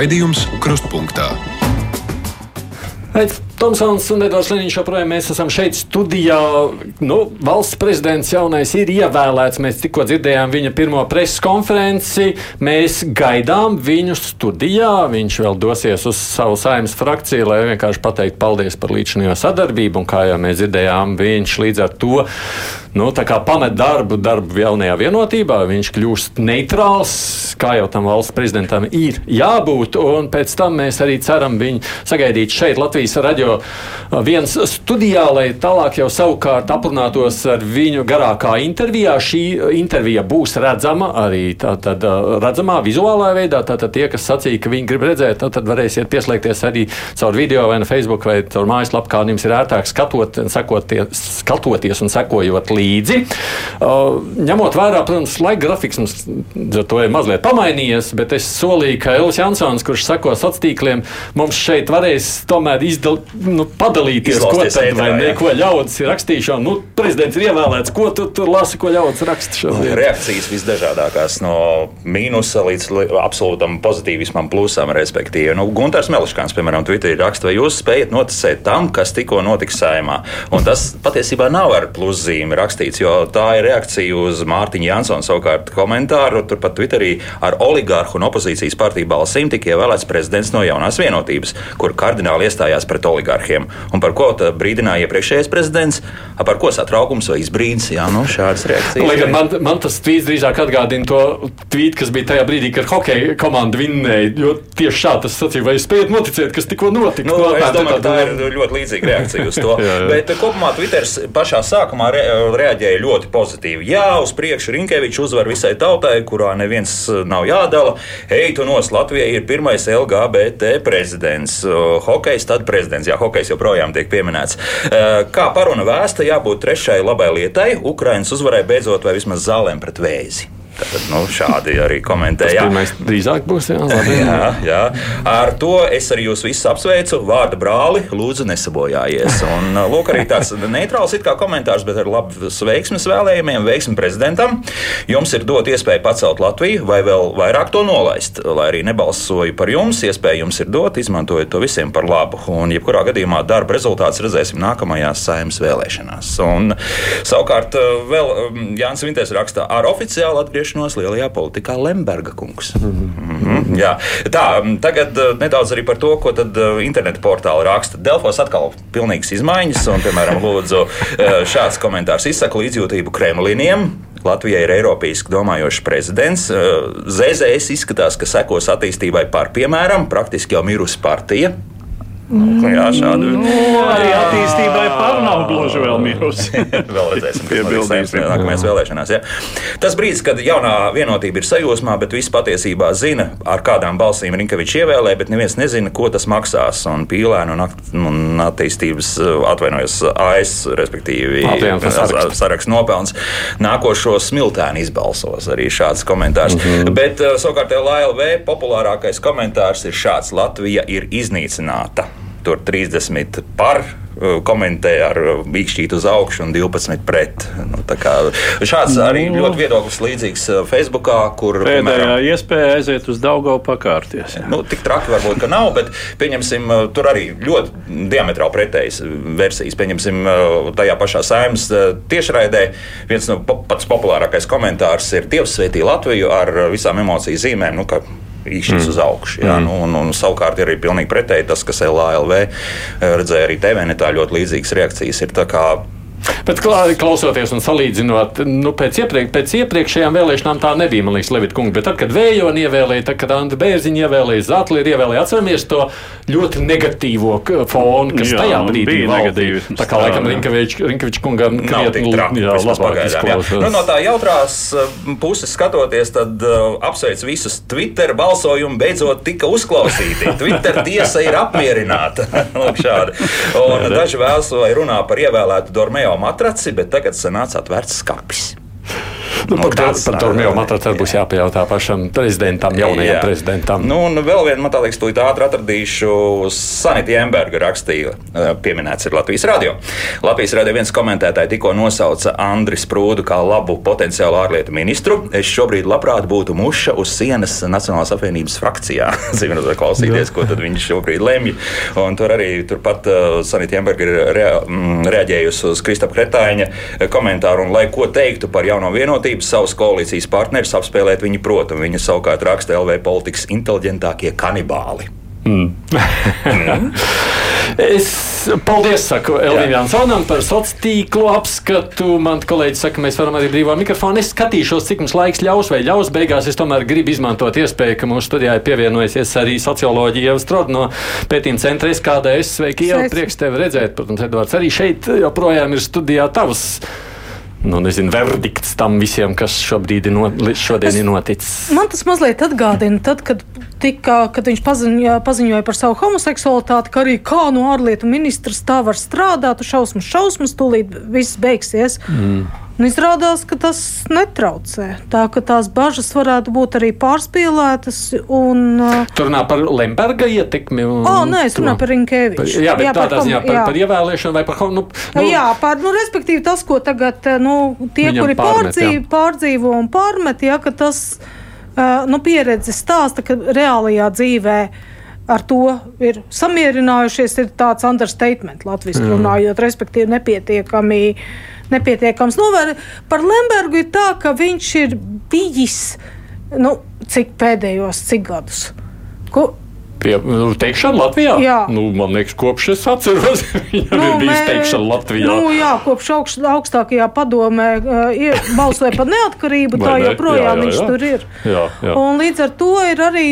Raidījums Krustpunktā. Pēc Tomsons un Edvards Liniņš joprojām mēs esam šeit studijā. Nu, valsts prezidents jaunais ir ievēlēts. Mēs tikko dzirdējām viņa pirmo preses konferenci. Mēs gaidām viņu studijā. Viņš vēl dosies uz savu saimnes frakciju, lai vienkārši pateiktu paldies par līdzinējo sadarbību. Un kā jau mēs dzirdējām, viņš līdz ar to nu, pamet darbu, darbu jaunajā vienotībā. Viņš kļūst neitrāls, kā jau tam valsts prezidentam ir jābūt. Un pēc tam mēs arī ceram viņu sagaidīt šeit, Latvijas radio viens studijā, lai tālāk jau savukārt aprunātos ar viņu garākā intervijā. Šī intervija būs redzama arī tātad, redzamā vizuālā veidā. Tātad tie, kas sacīja, ka viņi grib redzēt, tad varēsiet pieslēgties arī caur video vai no Facebook vai caur mājaslapu, kā jums ir ērtāk skatot, sekoties, skatoties un sekojot līdzi. Ņemot vērā, protams, laika grafiks mums to ir mazliet pamainījies, bet es solīju, ka Elis Jansons, kurš seko sociāliem tīkliem, mums šeit varēs tomēr izdal, nu, padalīties, Izlausties ko tad vai jā. neko ļaudis ir rakstīšana. Nu, prezidents ir ievēlēts, ko tu tur lasi, ko ļaudis raksta šodien. Reakcijas visdažādākās, no mīnusa līdz absolūtam pozitīvismam, plusam, respektīvi. Nu, Gunārs Meliškāns, piemēram, Twitterī raksta, vai jūs spējat noticēt tam, kas tikko notika saimā. Un tas patiesībā nav ar pluszīmi rakstīts, jo tā ir reakcija uz Mārtiņa Jansona savukārt komentāru. Turpat Twitterī ar oligārhu un opozīcijas partiju balsīm tika ievēlēts prezidents no jaunās vienotības, kur kardināli iestājās pret oligārhiem. Un par ko brīdināja iepriekšējais prezidents? A, Par ko satraukums vai izbrīns? Jā, nu, šādas reakcijas. Lai man, man tas tvīts drīzāk atgādina to tvītu, kas bija tajā brīdī, kad hokeja komanda vinnēja. Jo tieši šādi tas sacīja, vai jūs spējat noticēt, kas tikko notika? Nu, Nu, es domāju, tā ir ļoti līdzīga reakcija uz to. Jā, jā. Bet eh, kopumā Twitter pašā sākumā re, reaģēja ļoti pozitīvi. Jā, uz priekšu Rinkevičs uzvar visai tautai, kurā neviens eh, nav jādala. Ej, tu nos Latvijai ir pirmais LGBT prezidents. Hokejs tad prezidents. Jā, hokejs joprojām tiek pieminēts. Uh, Kā paruna vēsta, jābūt trešai labai lietai. Ukrainas uzvarai beidzot vai vismaz zālēm pret vēzi. Tātad, nu, šādi arī komentēja. Pirmais drīzāk būs. Jā, labi. Jā, jā. Ar to es arī jūs visus apsveicu. Vārda brāli, lūdzu, nesabojājies. Un, uh, lūk, arī tāds neitrāls komentārs, bet ar labu veiksmes vēlējumiem, veiksmi prezidentam. Jums ir dot iespēju pacelt Latviju vai vēl vairāk to nolaist. Lai arī nebalsoju par jums, iespēja jums ir dot, izmantojiet to visiem par labu. Un, jebkurā gadījumā, darba rezultāts redzēsim nākamajās saimnes vēlēšanās. Un, savukārt, uh, vēl um, Jānis Vinters raksta ar oficiālu atgriešanos lielajā politikā Lemberga kungs. Mm -hmm, jā. Tā, tagad uh, nedaudz arī par to, ko tad uh, interneta portāli raksta. Delfos atkal pilnīgas izmaiņas, un, piemēram, lūdzu, uh, šāds komentārs izsaka līdzjūtību Kremliniem. Latvijai ir Eiropīski domājošs prezidents. ZZS izskatās, ka sekos attīstībai par piemēram, praktiski jau mirusi partija. Nu, jā, šādu Nu, arī attīstībai par nav gluži vēl mirusi. Vēl redzēsim, kas notiks nākamajās vēlēšanās. Ja? Tas brīdis, kad jaunā vienotība ir sajūsmā, bet visi patiesībā zina, ar kādām balsīm Rinkevičs ievēlē, bet neviens nezina, ko tas maksās. Un pīlēnu un, un attīstības atvainojas AS, respektīvi saraksts. nopelns, nākošo smiltēnu izbalsos. Arī šāds komentārs. Mm -hmm. Bet uh, savukārt LV populārākais komentārs ir šāds: Latvija ir iznīcināta. Tur 30 par uh, komentē ar mīkšķītu uz augšu un 12 pret. Nu, šāds arī Nu. ļoti viedoklis līdzīgs uh, Facebookā, kur Pēdējā iespēja aiziet uz Daugavu pakārties. jā. Nu, tik traki varbūt ka nav, bet pieņemsim, tur arī ļoti diametrāli pretējas versijas. Pieņemsim, tajā pašā saimnes tiešraidē viens no pats populārākais komentārs ir Dievs svētī Latviju ar visām emociju zīmēm. Nu, ka Īšķis mm. uz augšu. Jā, mm. nu, un, un savukārt ir arī pilnīgi pretēji tas, kas LALV redzēja arī TVNetā ļoti līdzīgas reakcijas. Ir Bet klausoties un salīdzinot, nu, pēc, iepriek, pēc iepriekšējām vēlēšanām tā nebija, man liekas, Levita kungs. Bet tad, kad Vējoni ievēlēja, tad, kad Anta Bērziņa ievēlēja, Zatli ir ievēlēja, atceramies to ļoti negatīvo fonu, kas Jā, tajā brīdī bija negatīvisms, Tā kā laikam Rinkevičs kungam krietni labāk izklausās. Nu, no tā jautrās uh, puses skatoties, tad uh, apsveic visus Twitter balsojumu beidzot tika uzklausīti. Twitter tiesa ir apmierināta. Lūk, šādi. Un daži vēlas vai runā par ievēlētu Dormeo matraci, bet tagad sanāca atvērts skapis. Nu, par to- par to jau man tad būs jāpajautā pašam prezidentam, jaunajam Jā. prezidentam. Nu, un vēl viena, man liekas, tūlīt ātri atradīšu. Sanita Jemberga rakstīja, eh, pieminēts ir Latvijas radio. Latvijas radio viens komentētāji tikko nosauca Andris Prūdu kā labu potenciālu ārlietu ministru. Es šobrīd labprāt būtu muša uz sienas Nacionālās apvienības frakcijā. Vai klausīties, ko tad viņš šobrīd lemj. Un tur arī turpat uh, Sanita Jemberga ir rea, mm, reaģējusi uz Kristapa Kretāņa eh, komentāru. Un, lai ko teiktu par jauno vienotību, savus koalīcijas partnerus apspēlēt viņa protam. Viņa savukārt raksta LV politikas inteliģentākie kanibāli. Es paldies, saku Elvīnam Jansonam par sociālo tīklu apskatu. Man kolēģi saka, mēs varam arī brīvā mikrofonu. Es skatīšos, cik mums laiks ļaus vai ļaus. Beigās es tomēr gribu izmantot iespēju, ka mūsu studijā ir pievienojusies arī socioloģija Ieva Strode no pētījuma centra SKDS. Sveiki, Ieva, prieks tevi redzēt. Protams, Edvards, arī šeit joprojām ir studijā tavs. Nu, nezinu, verdikts tam visiem, kas šobrīd ir, no, šodien ir noticis. Man tas mazliet atgādina, tad, kad, tika, kad viņš paziņoja, paziņoja par savu homoseksualitāti, ka arī kā no ārlietu ministrs tā var strādāt, šausmas, šausmas, tūlīt viss beigsies. Mm. Un izrādās, ka tas netraucē. Tā ka tās bažas varētu būt arī pārspīlētas. Un, uh, Tur runā par Lemberga ietekmi. un oh, nē, es runāju par Rinkēviču. Jā, bet jā, tādā ziņā par, jā. par ievēlēšanu vai par nu, Nu, jā, par, nu, respektīvi tas, ko tagad nu, tie, kuri pārmet, pārdzīvo, jā. pārdzīvo un pārmet, ja, ka tas uh, nu, pieredze stāsta, ka reālajā dzīvē ar to ir samierinājušies, ir tāds understatement latviešu runājot, respektīvi nepietiekami. Nepietiekams. Novēr, par Lembergu ir tā, ka viņš ir bijis nu, cik pēdējos cik gadus. Ko, Pie, nu, teikšana Latvijā? Jā. Nu, man liekas, kopš es atceros, viņam ir bijis mē- teikšana Latvijā. Nu, jā, kopš augš, augstākajā padomē uh, ir- balsoja par neatkarību, tā ne? joprojām Jā, jā, viņš jā. tur ir. Jā, jā. Un līdz ar to ir arī.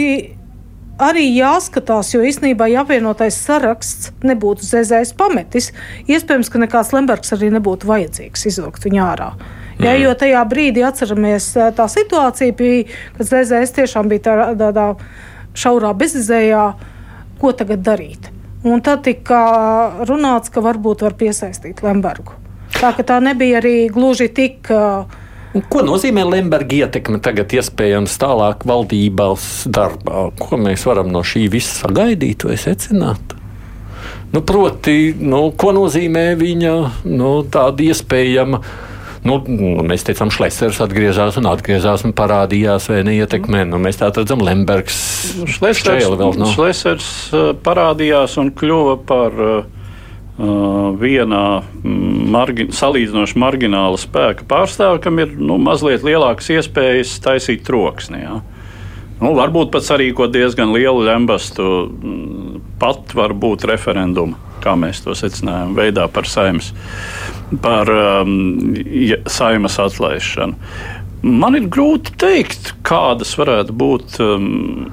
Arī jāskatās, jo īstenībā, ja apvienotais saraksts nebūtu ZZS pametis, iespējams, ka nekāds Lembergs arī nebūtu vajadzīgs izvilkt viņu ārā. Ja, jo tajā brīdī atceramies eh, tā situācija, bija, kad ZZS tiešām bija tā- tādā šaurā bezizējā, ko tagad darīt. Un tad tika runāts, ka varbūt var piesaistīt Lembergu. Tā tā nebija arī gluži tik. Uh, Ko nozīmē Lemberga ietekme tagad iespējams tālāk valdībās darbā? Ko mēs varam no šī visa sagaidīt vai secināt? Nu, proti, nu, ko nozīmē viņa nu, tāda iespējama? Nu, nu, mēs teicām, Šlesers atgriezās un atgriezās un parādījās, vai neietekmē. Nu, mēs tā redzam, Lembergs Šlesers, šķēle vēl nav. Šlesers uh, parādījās un kļuva par uh, vienā mm, margi, salīdzinoši margināla spēka pārstāvi, kam ir nu, mazliet lielākas iespējas taisīt troksni. Jā. Nu, varbūt pat sarīkot diezgan lielu lembastu, mm, pat varbūt referendumu, kā mēs to secinājām, veidā par saimnes, par um, ja- saimas atlaišanu. Man ir grūti pateikt, kādas varētu būt um,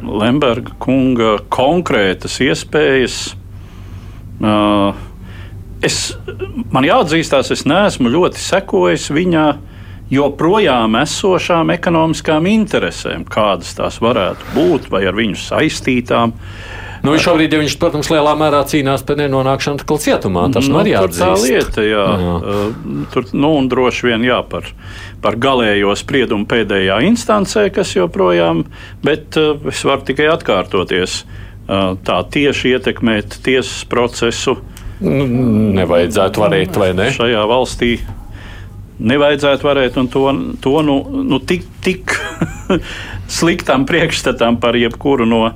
Lemberga kunga konkrētas iespējas. Uh, es, man jāatzīstās, es neesmu ļoti sekojis viņa joprojām esošām ekonomiskām interesēm, kādas tās varētu būt, vai ar viņu saistītām. Nu, šobrīd, ja viņš, protams, lielā mērā cīnās par nenonākšanu atkal cietumā, tas nu, arī tur tā lieta, jā. Jā. Uh, Tur, nu, un droši vien jā, par, par galējo spriedumu pēdējā instancē, kas joprojām, bet uh, es varu tikai atkārtoties. Uh, tā tieši ietekmēt tiesas procesu Nu, nevajadzētu varēt, vai ne? šajā valstī nevajadzētu varēt, un to, to nu, nu tik, tik sliktam priekšstatam par jebkuru no uh,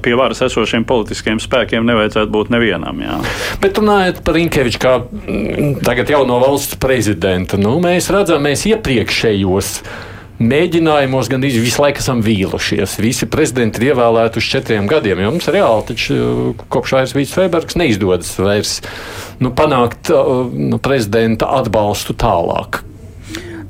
pie varas esošiem politiskiem spēkiem nevajadzētu būt nevienam. Jā. Bet runājot par Inkeviču, kā mm, tagad jauno valsts prezidentu, nu, mēs redzam, mēs iepriekšējos mēģinājumos gandrīz visu laiku esam vīlušies. Visi prezidenti ir ievēlēti uz četriem gadiem, jo mums reāli taču kopš Aizvīts Freibergs neizdodas vairs nu, panākt uh, nu, prezidenta atbalstu tālāk.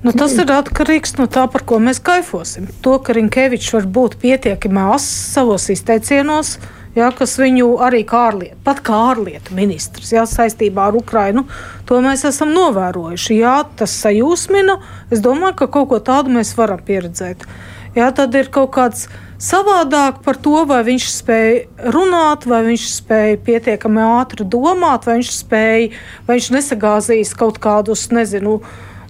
Nu, tas ir atkarīgs no tā, par ko mēs kaifosim. To, ka Rinkevičs var būt pietiekami ass savos izteicienos, ja, kas viņu arī kā ārlietu, pat kā ārlietu ministrs ja, saistībā ar Ukrajinu, to mēs esam novērojuši. Jā, tas sajūsmina. Es domāju, ka kaut ko tādu mēs varam pieredzēt. Jā, tad ir kaut kāds savādāk par to, vai viņš spēja runāt, vai viņš spēja pietiekami ātri domāt, vai viņš spēja, vai viņš nesagāzīs kaut kādus, nezinu,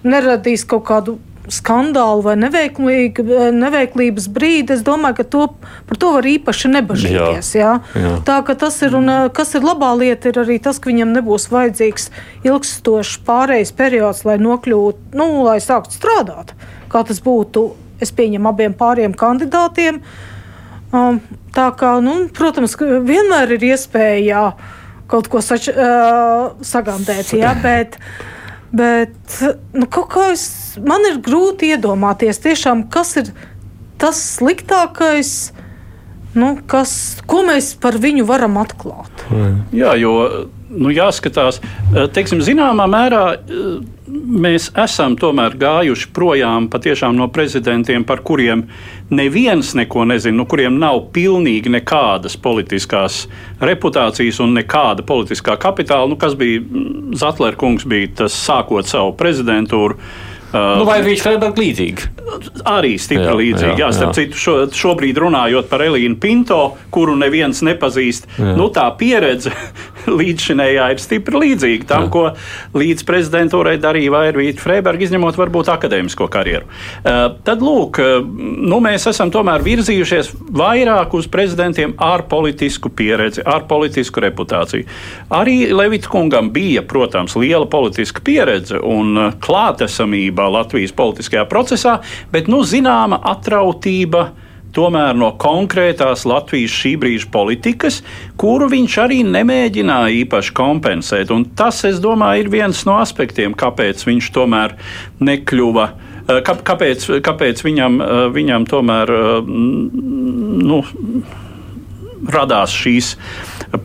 neradīs kaut kādu skandālu vai neveiklības brīdi, es domāju, ka to, par to var īpaši nebažīties. Jā. Jā? Jā. Tā ka tas ir, un kas ir labā lieta, ir arī tas, ka viņam nebūs vajadzīgs ilgstošs pārejas periods, lai nokļūtu, nu, lai sāktu strādāt. Kā tas būtu, es pieņemu abiem pāriem kandidātiem. Um, tā kā, nu, protams, vienmēr ir iespēja kaut ko sač, uh, sagandēt, jā, bet. Bet nu, es, man ir grūti iedomāties, tiešām, kas ir tas sliktākais, nu, kas, ko mēs par viņu varam atklāt. Jā, jo nu, jāskatās, teiksim, zināmā mērā mēs esam tomēr gājuši projām no prezidentiem, par kuriem neviens neko nezina, no kuriem nav pilnīgi nekādas politiskās reputācijas un nekāda politiskā kapitāla. Nu, kas bija Zatlers kungs, bija tas sākot savu prezidentūru. Nu, vai viņš ir līdzīgs? Arī stipri jā, līdzīgi. Jā, jā, starp jā. citu, šo, šobrīd runājot par Elīnu Pinto, kuru neviens nepazīst, jā. nu, tā pieredze līdzšinējā ir stipri līdzīga tam, Jā. ko līdz prezidentūrai darīja Vairvīta Freiberga, izņemot varbūt akadēmisko karjeru. Uh, tad, lūk, uh, nu, mēs esam tomēr virzījušies vairāk uz prezidentiem ar politisku pieredzi, ar politisku reputāciju. Arī Levits kungam bija, protams, liela politiska pieredze un uh, klātesamība Latvijas politiskajā procesā, bet, nu, zināma atrautība tomēr no konkrētās Latvijas šī brīža politikas, kuru viņš arī nemēģināja īpaši kompensēt. Un tas, es domāju, ir viens no aspektiem, kāpēc viņš tomēr nekļuva. Eh, kāpēc, kāpēc viņam, eh, viņam tomēr eh, nu, radās šīs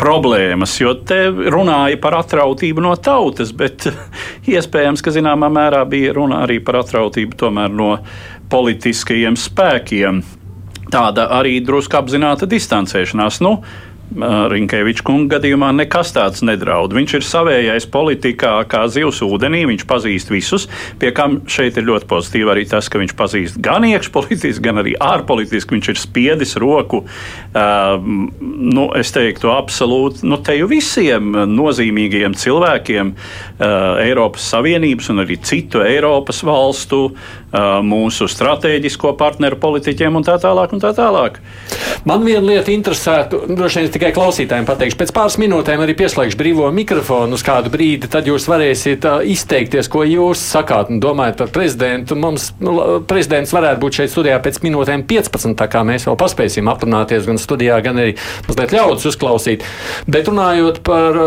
problēmas, jo te runāja par atrautību no tautas, bet iespējams, ka zināmā mērā bija runa arī par atrautību no politiskajiem spēkiem tāda arī drusku apzināta distancēšanās. Nu, Rinkēviča kunga gadījumā nekas tāds nedraud. Viņš ir savējais politikā, kā zivs ūdenī, viņš pazīst visus. Pie kam šeit ir ļoti pozitīvi arī tas, ka viņš pazīst gan iekšpolitiski, gan arī ārpolitiski. Viņš ir spiedis roku, uh, nu, es teiktu, absolūti nu, te jau visiem nozīmīgiem cilvēkiem uh, Eiropas Savienības un arī citu Eiropas valstu mūsu strateģisko partneru politiķiem un tā tālāk. Un tā tālāk. Man viena lieta interesētu, droši vien tikai klausītājiem pateikšu. Pēc pāris minūtēm arī pieslēgšu brīvo mikrofonu uz kādu brīdi. Tad jūs varēsiet izteikties, ko jūs sakāt un domājat par prezidentu. Mums nu, prezidents varētu būt šeit studijā pēc minūtēm 15, tā kā mēs vēl paspēsim aprunāties gan studijā, gan arī mazliet ļaudis uzklausīt. Bet runājot par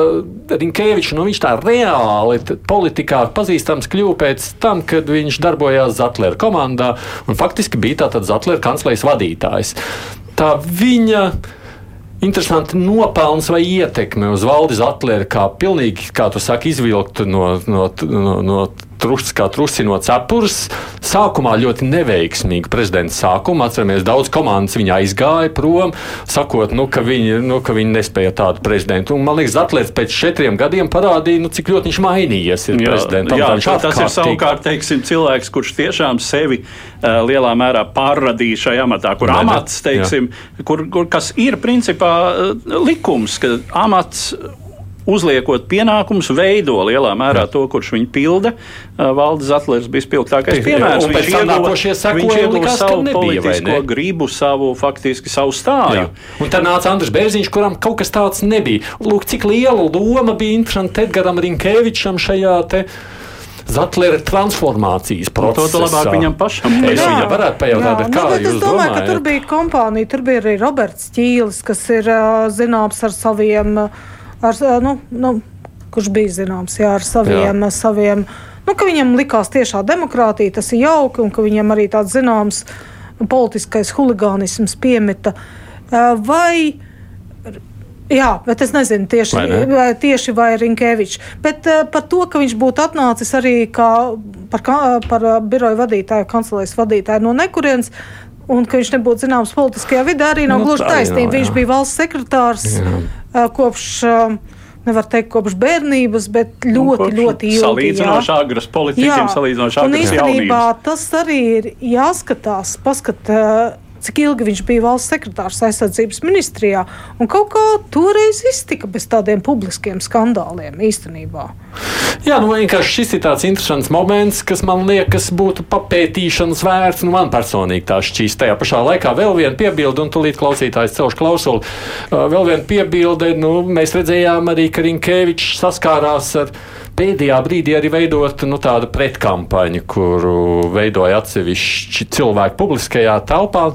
Rinkēviču, nu, viņš tā reāli politikā pazīstams kļuva pēc tam, kad viņš darbojās Zatlā. Zatlera komandā un faktiski bija tātad Zatlera kanclejas vadītājs. Tā viņa interesanti nopelns vai ietekme uz Valdis Atleru, kā pilnīgi, kā tu saki, izvilkt no, no, no, no trus, kā trusi no cepures. Sākumā ļoti neveiksmīgi prezidents sākuma. Atceramies, daudz komandas viņa aizgāja prom, sakot, nu, ka, viņi, nu, ka viņi nespēja tādu prezidentu. Un, man liekas, Atlēts pēc četriem gadiem parādīja, nu, cik ļoti viņš mainījies. Ir jā, jā, tas ir savukārt teiksim, cilvēks, kurš tiešām sevi uh, lielā mērā pārradīja šajā amatā, kur amats, teiksim, kur, kur, kas ir principā uh, likums, ka amats uzliekot pienākumus, veido lielā mērā to, kurš viņu pilda. Valdis Zatlers bija spilgtākais piemērs. Viņš ieguva, viņš ieguva savu nebija, politisko gribu, savu faktiski savu stāju. Jā. Un tad nāca Andris Bērziņš, kuram kaut kas tāds nebija. Lūk, cik liela loma bija interesanti Edgaram Rinkevičam šajā te. Zatlera transformācijas procesā. To labāk viņam pašam. Es jā, viņam varētu pajautāt, jā, kā nu, jūs es domāju, domājat? ka tur bija kompānija, tur bija arī Roberts Ķīlis, kas ir zināms ar saviem uh, ar, nu, nu, kurš bija zināms, jā, ar saviem, jā. saviem nu, viņam likās tiešā demokrātija, tas ir jauki, un ka viņam arī tāds zināms politiskais huligānisms piemeta. Vai, jā, bet es nezinu tieši vai, ne? vai, tieši vai Rinkēvičs, bet par to, ka viņš būtu atnācis arī kā par, par biroju vadītāju, kancelēs vadītāju no nekurienes, Un ka viņš nebūtu zināms politiskajā vidē, arī nav nu, gluži taisnība. Viņš bija valsts sekretārs jā. kopš. Nevar teikt, kopš bērnības, bet ļoti, nu, ļoti ilgi. Salīdzinoši agras politiķiem, salīdzinoši agras jaunības. Tas arī ir jāskatās, paskat, cik ilgi viņš bija valsts sekretārs aizsardzības ministrijā. Un kaut kā toreiz iztika bez tādiem publiskiem skandāliem īstenībā. Jā, nu vienkārši šis ir tāds interesants moments, kas man liekas būtu papētīšanas vērts. Nu, man personīgi tā šķīst. Tajā pašā laikā vēl viena piebilde, un tūlīt klausītājs celš klausuli. Uh, vēl viena piebilde, nu, mēs redzējām arī, ka Rinkēvičs saskārās ar pēdējā brīdī arī veidot nu, tādu pretkampaņu, kuru veidoja atsevišķi cilvēki publiskajā telpā.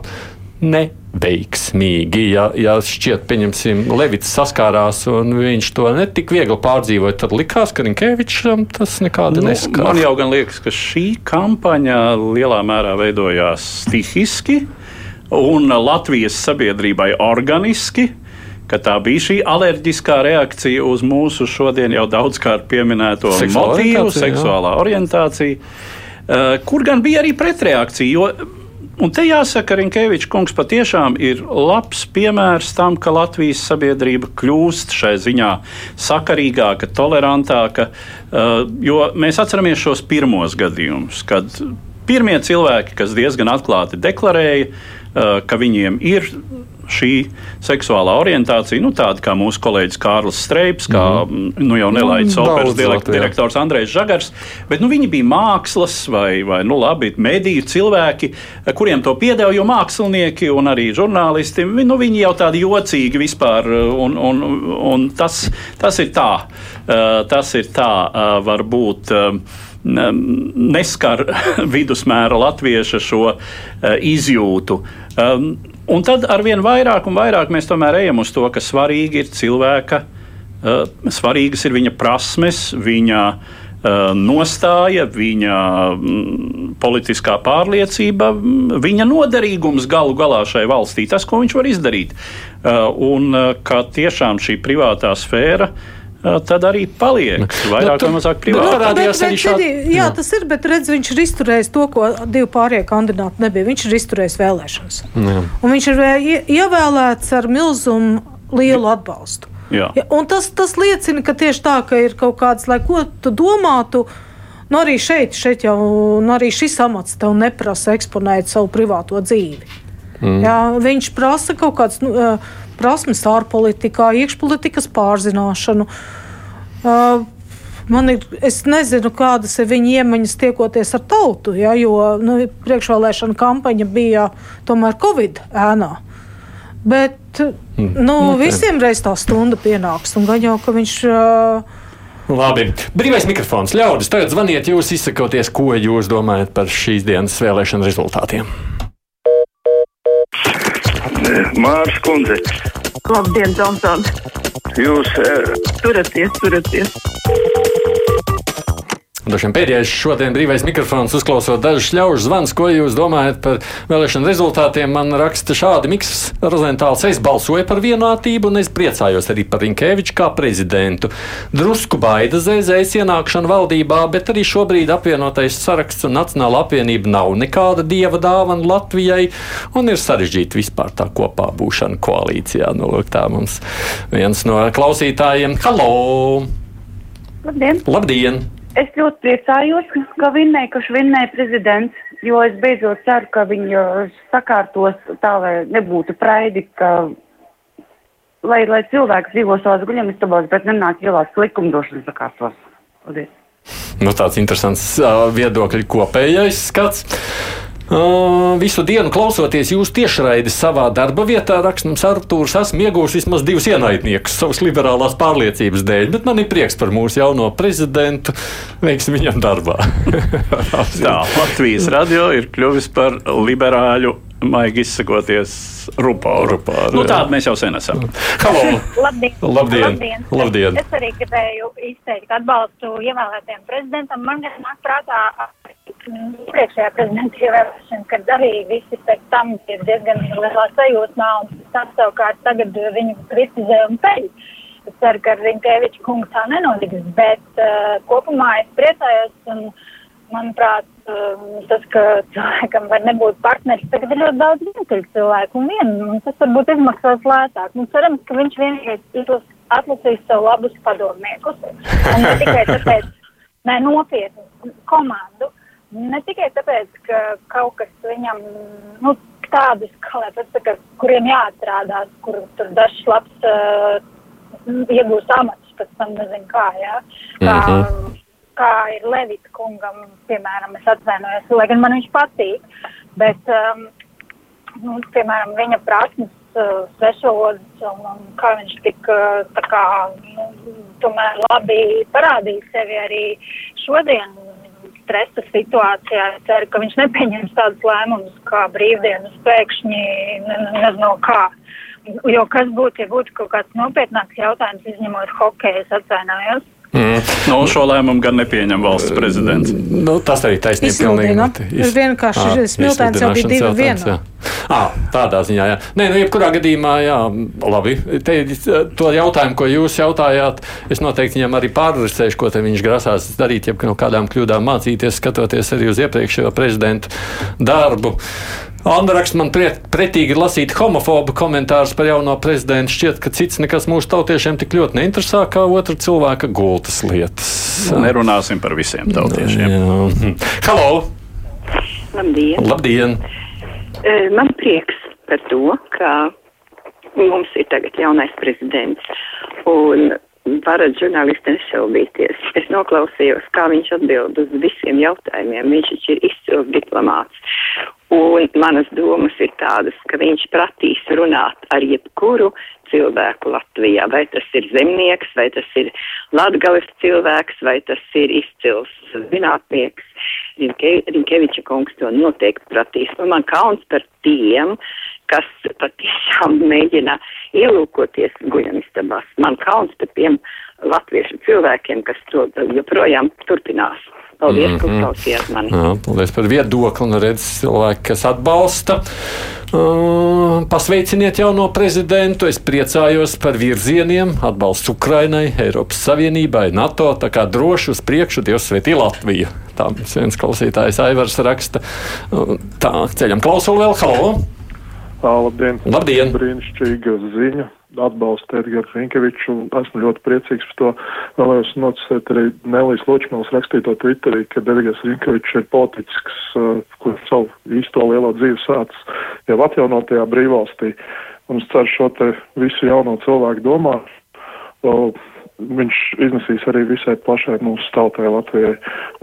Ne veiksmīgi. Ja, ja šķiet, pieņemsim, Levits saskārās un viņš to netik viegli pārdzīvoja, tad likās, ka Rinkevičam tas nekādi nu, neskar. Man jau gan liekas, ka šī kampaņa lielā mērā veidojās stihiski un Latvijas sabiedrībai organiski. Tā bija šī alerģiskā reakcija uz mūsu šodien jau daudzkārt pieminēto seksuālā motīvu, orientācija, seksuālā jā. orientācija, uh, kur gan bija arī pretreakcija. Jo Un te jāsaka, ka Rinkevičs kungs patiešām ir labs piemērs tam, ka Latvijas sabiedrība kļūst šai ziņā sakarīgāka, tolerantāka. Uh, jo mēs atceramies šos pirmos gadījumus, kad pirmie cilvēki, kas diezgan atklāti deklarēja, uh, ka viņiem ir šī seksuālā orientācija, nu, tāda kā mūsu kolēģis Kārlis Streips, kā mm. nu, jau nelaids nu, operas direktors Andrejs Žagars, bet nu, viņi bija mākslas vai, vai nu, labi, mediju cilvēki, kuriem to piedeva, jo mākslinieki un arī žurnālisti, nu, viņi jau tādi jocīgi vispār, un, un, un tas, tas ir tā, tas ir tā varbūt neskar vidusmēra latvieša šo izjūtu. Un tad ar vien vairāk un vairāk mēs tomēr ejam uz to, ka svarīgi ir cilvēka, uh, svarīgas ir viņa prasmes, viņa uh, nostāja, viņa mm, politiskā pārliecība, viņa noderīgums galu galā šai valstī, tas, ko viņš var izdarīt. Uh, un ka tiešām šī privātā sfēra uh, tad arī paliek vairāk vai mazāk privāti. Parādījās arī šādi. Jā, jā, tas ir, bet redz, viņš ir izturējis to, ko divi pārējie kandidāti nebija. Viņš ir izturējis vēlēšanas. Jā. Un viņš ir ievēlēts ar milzumu lielu atbalstu. Jā. Ja, un tas, tas liecina, ka tieši tā, ka ir kaut kāds, lai ko tu domātu, nu arī šeit, šeit jau, nu arī šis amats tev neprasa eksponēt savu privāto dzīvi. Mm. Jā, viņš prasa kaut kāds. Nu, prasmes ārpolitikā, iekšpolitikas pārzināšanu. Uh, Man ir, es nezinu, kādas ir viņa iemaņas tiekoties ar tautu, ja, jo nu, priekšvēlēšana kampaņa bija tomēr Covid ēnā. Bet mm. nu, nu, visiem reiz tā stunda pienāks, un gan jau, ka viņš. Uh, Labi. Brīvais mikrofons. Ļaudis, tagad zvaniet, jūs izsakoties, ko jūs domājat par šīs dienas vēlēšanu rezultātiem. Mārcis Kundze. Labdien, Tomson! Jūs uh... turaties, turaties! Dažiem pēdējais šodien brīvais mikrofons, uzklausot dažus ļaužu zvanus, ko jūs domājat par vēlēšanu rezultātiem. Man raksta šādi Mikls Rozentāls. Es balsoju par vienātību un es priecājos arī par Rinkēviču kā prezidentu. Drusku baida zēzēs ienākšanu valdībā, bet arī šobrīd apvienotais saraksts un Nacionāla apvienība nav nekāda dieva dāvana Latvijai un ir sarežģīta vispār tā kopā būšana koalīcijā. Nu, lūk, tā mums viens no klausītājiem. Halo! Labdien! Labdien. Es ļoti priecājos, ka vinnēja, ka vinnēja prezidents, jo es beidzot ceru, ka viņi sakārtos tā, lai nebūtu praidi, ka, lai, lai cilvēks dzīvo savās guļamistabās, bet nenāk ielās likumdošanas sakārtos. Paldies! Nu, tāds interesants uh, viedokļu kopējais skats. Visu dienu klausoties jūsu tiešraidi savā darba vietā, raksta mums Artūrs, esmu iegūmis vismaz divus ienaidniekus savas liberālās pārliecības dēļ, bet man ir prieks par mūsu jauno prezidentu. Veiksim viņam darbā. Tā, Latvijas radio ir kļuvis par liberāļu maigi izsakoties, rupāru. rupāru nu, tādu mēs jau sen esam. Halo! Labdien. Labdien. Labdien. Labdien! Es arī gribēju izteikt atbalstu ievēlētajam prezidentam. Man gan nāk prātā priekšējā prezidenta ievēlēšana, kad arī visi pēc tam ir diezgan lielā sajūsmā, un tas savukārt tagad viņu kritizē un peļ. Es ceru, ka ar Rinkēviču kungu tā nenotiks, bet uh, kopumā es priecājos, un manuprāt, tas, ka cilvēkam var nebūt partneris, tagad ir ļoti daudz vientuļu cilvēku, un vien, un tas varbūt izmaksās lētāk. Un cerams, ka viņš vienīgais ir atlasījis sev labus padomniekus, un ne tikai tāpēc, ne nopietnu komandu, Ne tikai tāpēc, ka kaut kas viņam, nu, tādus, kā lai pasaka, kuriem jāatrādās, kur tur dažs labs uh, iegūst amats, pēc tam nezinu kā, jā. Kā, mm -hmm. Kā ir Levita kungam, piemēram, es atvainojos, lai gan man viņš patīk, bet, um, nu, piemēram, viņa prasmes uh, svešvalodas un, un kā viņš tik uh, tā kā, nu, tomēr labi parādīja sevi arī šodien stresa situācijā. Es ceru, ka viņš nepieņems tādus lēmumus kā brīvdienas pēkšņi, nezinu kā. Jo kas būtu, ja būtu kaut kāds nopietnāks jautājums, izņemot hokeju, es atvainojos. Mm. No nu, šo lēmumu gan nepieņem valsts prezidents. Nu, tas arī taisnība. Tas vienkārši smiltēns jau bija divi vienā. À, tādā ziņā, jā. Nē, nu, jebkurā gadījumā, jā, labi. Te, to jautājumu, ko jūs jautājāt, es noteikti viņam arī pārrasēšu, ko viņš grasās darīt, ja no kādām kļūdām mācīties, skatoties arī uz iepriekšējo prezidentu darbu. Anna raksta man pret, pretīgi lasīt homofobu komentārus par jauno prezidentu. Šķiet, ka cits nekas mūsu tautiešiem tik ļoti neinteresē kā otra cilvēka gultas lietas. Nerunāsim par visiem tautiešiem. Jā. Halo! Labdien! Labdien. Man prieks par to, ka mums ir tagad jaunais prezidents. Un varat žurnālisti nešaubīties. Es noklausījos, kā viņš atbild uz visiem jautājumiem. Viņš taču ir izcils diplomāts. Un manas domas ir tādas, ka viņš pratīs runāt ar jebkuru cilvēku Latvijā. Vai tas ir zemnieks, vai tas ir latgales cilvēks, vai tas ir izcils zinātnieks. Rinke, Rinkeviča kungs to noteikti pratīs. Un man kauns par tiem, kas patiešām mēģina ielūkoties guļamistabās. Man kauns par tiem latviešu cilvēkiem, kas to joprojām turpinās. Paldies, mm -hmm. ka mhm. klausījāt mani. Jā, paldies par viedokli un redz cilvēku, kas atbalsta. Uh, pasveiciniet jauno prezidentu. Es priecājos par virzieniem, atbalstu Ukrainai, Eiropas Savienībai, NATO. Tā kā droši uz priekšu Dievs svētī Latviju. Tā viens klausītājs Aivars raksta. Uh, tā, ceļam klausulu vēl. Halo! Labdien! Labdien. Brīnišķīga ziņa! Atbalsta Edgars Rinkevičs, un esmu ļoti priecīgs par to. Vēlējos nocēt arī Nelijas Ločmēls rakstīto Twitterī, ka Edgars Rinkevičs ir politiķis, kas, uh, kurš savu īsto lielo dzīvi sācis jau atjaunotajā brīvvalstī. Un es ceru šo te visu jauno cilvēku domā. Viņš iznesīs arī visai plašai mūsu tautai Latvijai.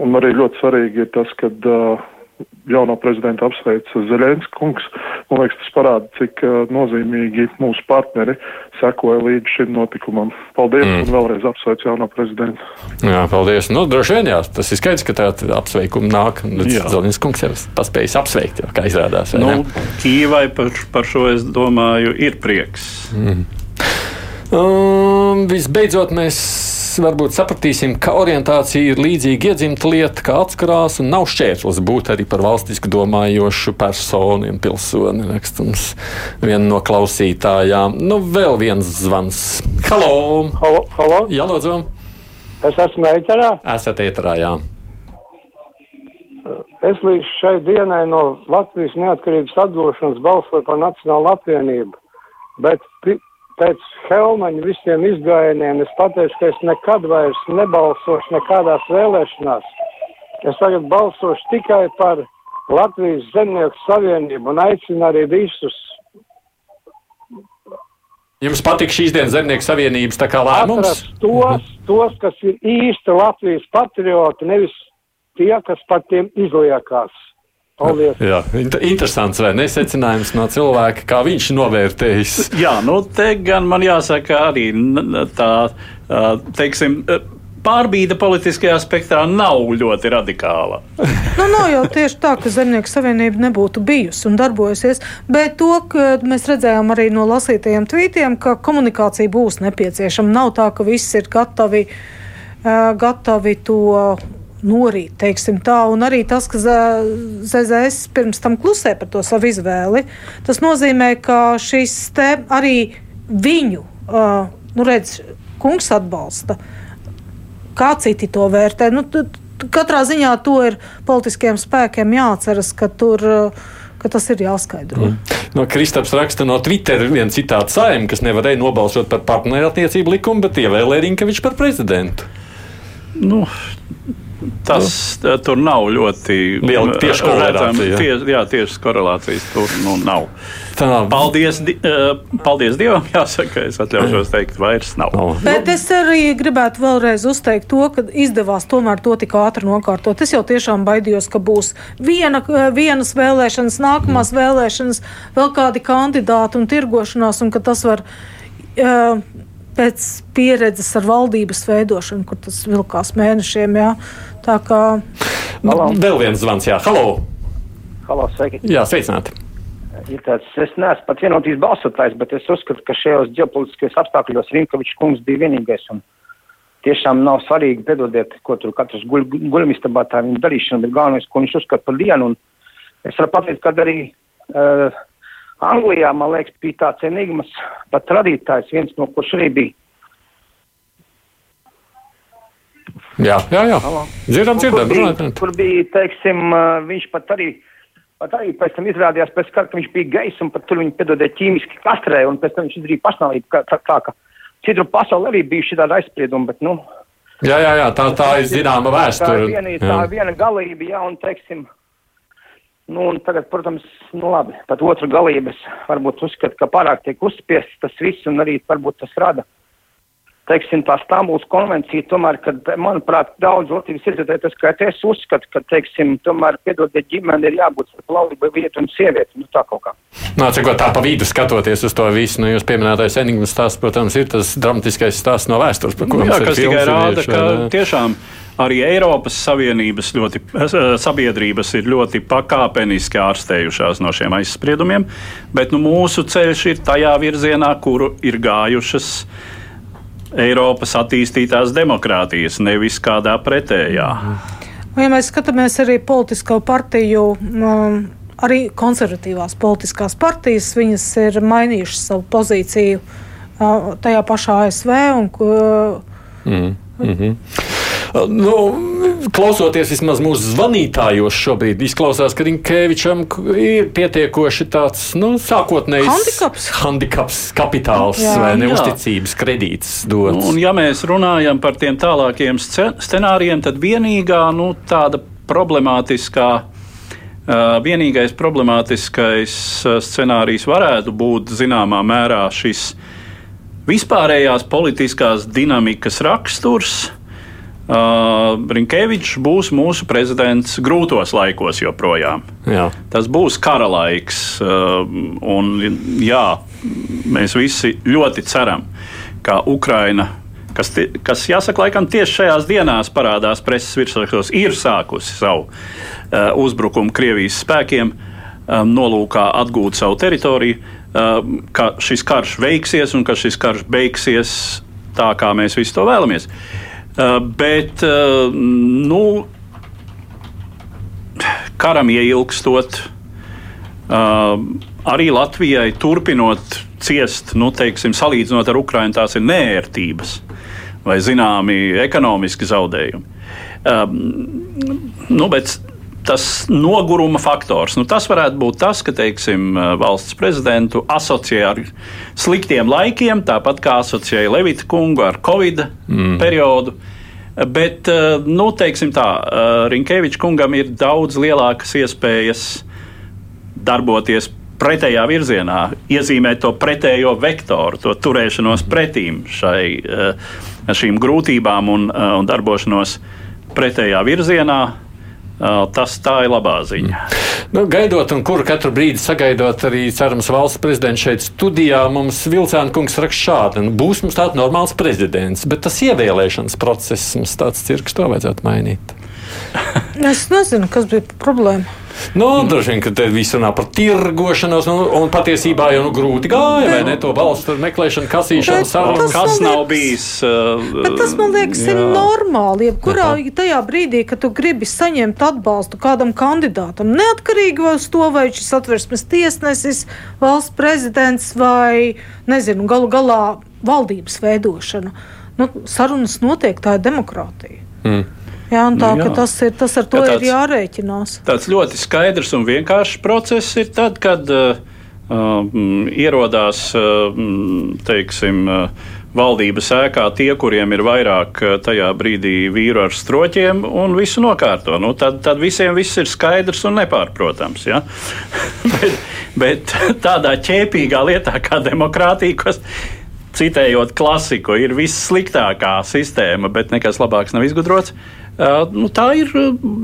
Un arī ļoti svarīgi ir tas, ka uh, jauno prezidentu apsveic Zelenskis kungs. Man liekas, tas parāda, cik uh, nozīmīgi mūsu partneri sekoja līdz šim notikumam. Paldies mm. un vēlreiz apsveic jauno prezidentu. Jā, paldies. Nu, droši vien jā, tas ir skaidrs, ka tāda apsveikuma nāk. Zelenskis kungs jau paspējis apsveikt, jau, kā izrādās. Nu, Kīvai par, par šo es domāju ir prieks. Mm. Um, visbeidzot, mēs varbūt sapratīsim, ka orientācija ir līdzīga iedzimta lieta, kā atskarās un nav šķērslis būt arī par valstisku domājošu personu un pilsoni. Rakstums viena no klausītājām. Nu, vēl viens zvans. Halo! Halo! halo. Jā, lūdzu! Es esmu ēterā. Esat ēterā, jā. Es līdz šai dienai no Latvijas neatkarības atgūšanas balsoju par Nacionālu apvienību, bet pēc Helmaņa visiem izgājieniem es pateicu, ka es nekad vairs nebalsošu nekādās vēlēšanās. Es tagad balsošu tikai par Latvijas Zemnieku savienību un aicinu arī visus. Jums patīk šīs dienas Zemnieku savienības tā kā lēmums? Atrast tos, tos, kas ir īsti Latvijas patrioti, nevis tie, kas par tiem izliekās. Paldies. Jā, interesants vai nesecinājums no cilvēka, kā viņš novērtējis. Jā, nu te gan man jāsaka arī tā, teiksim, pārbīde politiskajā spektrā nav ļoti radikāla. nu, nav jau tieši tā, ka Zemnieku savienība nebūtu bijusi un darbojusies, bet to, mēs redzējām arī no lasītajiem tvītiem, ka komunikācija būs nepieciešama. Nav tā, ka viss ir gatavi, gatavi to norīt, teiksim tā, un arī tas, ka ZZS pirms tam klusē par to savu izvēli, tas nozīmē, ka šis te arī viņu, uh, nu redz, kungs atbalsta. Kā citi to vērtē? Nu, katrā ziņā to ir politiskiem spēkiem jāatceras, ka tur ka tas ir jāskaidro. Mm. No Kristaps raksta no Twitter viens citāts saimnieks, kas nevarēja nobalsot par partnerattiecību likumu, bet ievēlēja Rinkeviču par prezidentu. Nu, Tas nu. tur nav ļoti liela tieši korelācija. Tie, jā, tieši korelācijas tur nu, nav. Tā. Paldies, di paldies Dievam, jāsaka, es atļaušos teikt, vairs nav. No. Bet es arī gribētu vēlreiz uzteikt to, ka izdevās tomēr to tik ātri nokārtot. Es jau tiešām baidījos, ka būs viena, vienas vēlēšanas, nākamās mm. vēlēšanas, vēl kādi kandidāti un tirgošanās, un ka tas var. Uh, pēc pieredzes ar valdības veidošanu, kur tas vilkās mēnešiem. Jā. Tā kā. Nu, vēl viens zvans, jā, halo! Halo, sveiki! Jā, sveicināti! Ir tāds, es neesmu pat vienotīs balsotājs, bet es uzskatu, ka šajos ģeopolitiskajos apstākļos Rinkovičs kungs bija vienīgais. Un tiešām nav svarīgi, piedodiet, ko tur katrs guļ, guļamistabā tā viņa darīšana, bet galvenais, ko viņš uzskata par dienu. Un es varu pateikt, ka arī uh, Anglijā, man liekas, bija tāds enigmas pat radītājs, viens no kurš arī bija. Jā, jā, jā. Dzirdam, dzirdam. Kur bija, kur bija, teiksim, viņš pat arī, pat arī pēc tam izrādījās pēc kara, ka viņš bija gejs un pat tur viņu piedodē ķīmiski kastrē un pēc tam viņš izdarīja pašnāvību, kā, tā, tā, ka citur pasaulē arī bija šī tāda aizsprieduma, bet, nu. Jā, jā, jā, tā, tā ir zināma vēsture. Tā ir viena, tā viena galība, jā, un, teiksim, Nu, un tagad, protams, nu labi, pat otru galības varbūt uzskata, ka pārāk tiek uzspiests tas viss un arī varbūt tas rada teiksim, tā Stambuls konvencija, tomēr, kad, manuprāt, daudz Latvijas iedzīvotāji tas, ka es uzskatu, ka, teiksim, tomēr, piedodiet, ģimene ir jābūt starp laulību vietu un sievieti, nu tā kaut kā. Nā, cik tā pa vidu skatoties uz to visu, nu, jūs pieminētais enigmas stāsts, protams, ir tas dramatiskais stāsts no vēstures, par ko nu, jā, kas tikai rāda, ka tiešām arī Eiropas Savienības ļoti, eh, sabiedrības ir ļoti pakāpeniski ārstējušās no šiem aizspriedumiem, bet nu, mūsu ceļš ir tajā virzienā, kuru ir gājušas Eiropas attīstītās demokrātijas, nevis kādā pretējā. Ja mēs skatāmies arī politisko partiju, um, arī konservatīvās politiskās partijas, viņas ir mainījušas savu pozīciju uh, tajā pašā ASV. Un, mm. Mm -hmm. Nu, klausoties vismaz mūsu zvanītājos, šobrīd izklausās, ka Rinkēvičam ir pietiekoši tāds nu, sākotnējs handikaps, handikaps kapitāls jā, vai neusticības jā. kredīts dots. Nu, un, ja mēs runājam par tiem tālākiem scenārijiem, tad vienīgā nu, tāda problemātiskā. Vienīgais problemātiskais scenārijs varētu būt zināmā mērā šis vispārējās politiskās dinamikas raksturs, Uh, Brinkēvičs būs mūsu prezidents grūtos laikos joprojām. Jā. Tas būs kara laiks. Uh, un, jā, mēs visi ļoti ceram, ka Ukraina, kas, kas jāsaka, laikam tieši šajās dienās parādās preses virsrakstos, ir sākusi savu uh, uzbrukumu Krievijas spēkiem, um, nolūkā atgūt savu teritoriju, uh, ka šis karš veiksies un ka šis karš beigsies tā, kā mēs visi to vēlamies. Uh, Uh, bet, uh, nu, karam ieilgstot, uh, arī Latvijai turpinot ciest, nu, teiksim, salīdzinot ar Ukrajinu, tās ir nērtības vai zināmi ekonomiski zaudējumi. Nu, bet tas noguruma faktors. Nu, tas varētu būt tas, ka teiksim, valsts prezidentu asociē ar sliktiem laikiem, tāpat kā asociēja Levita kungu ar Covid mm. periodu. Bet, nu, teiksim tā, Rinkeviča kungam ir daudz lielākas iespējas darboties pretējā virzienā, iezīmēt to pretējo vektoru, to turēšanos pretīm šai, šīm grūtībām un, un darbošanos pretējā virzienā. Tas tā ir labā ziņa. Nu, gaidot, un kuru katru brīdi sagaidot, arī cerams, valsts prezidents šeit studijā, mums Vilcēna kungs raksta šādi. Nu, būs mums tāds normāls prezidents, bet tas ievēlēšanas process mums tāds cirks, to vajadzētu mainīt. Es nezinu, kas bija problēma. Nu, droši vien, ka te viss runā par tirgošanos, nu, un patiesībā jau nu, grūti gāja, vai ne? To balstu meklēšanu, kasīšanu, sarunas. Kas nav bijis? Uh, tas man liekas, jā. ir normāli. Jebkurā tajā brīdī, kad tu gribi saņemt atbalstu kādam kandidātam, neatkarīgi no to, vai šis atversmes tiesnesis, valsts prezidents vai, nezinu, galu galā valdības veidošana. Nu, sarunas notiek, tā ir demokrātija. Mm. Jā, tā, nu, jā. Tas, ir, tas ar to tāds, ir jārēķinās. Tāds ļoti skaidrs un vienkāršs process ir tad, kad uh, um, ierodās uh, teiksim, uh, valdības ēkā tie, kuriem ir vairāk eh, tajā brīdī vīru ar stroķiem, un visu nokārto. Nu, tad, tad visiem viss ir skaidrs un nepārprotams. Ja? bet, bet tādā ķēpīgā lietā kā demokrātija, kas citējot klasiku, ir vissliktākā sistēma, bet nekas labāks nav izgudrots. Uh, nu, tā ir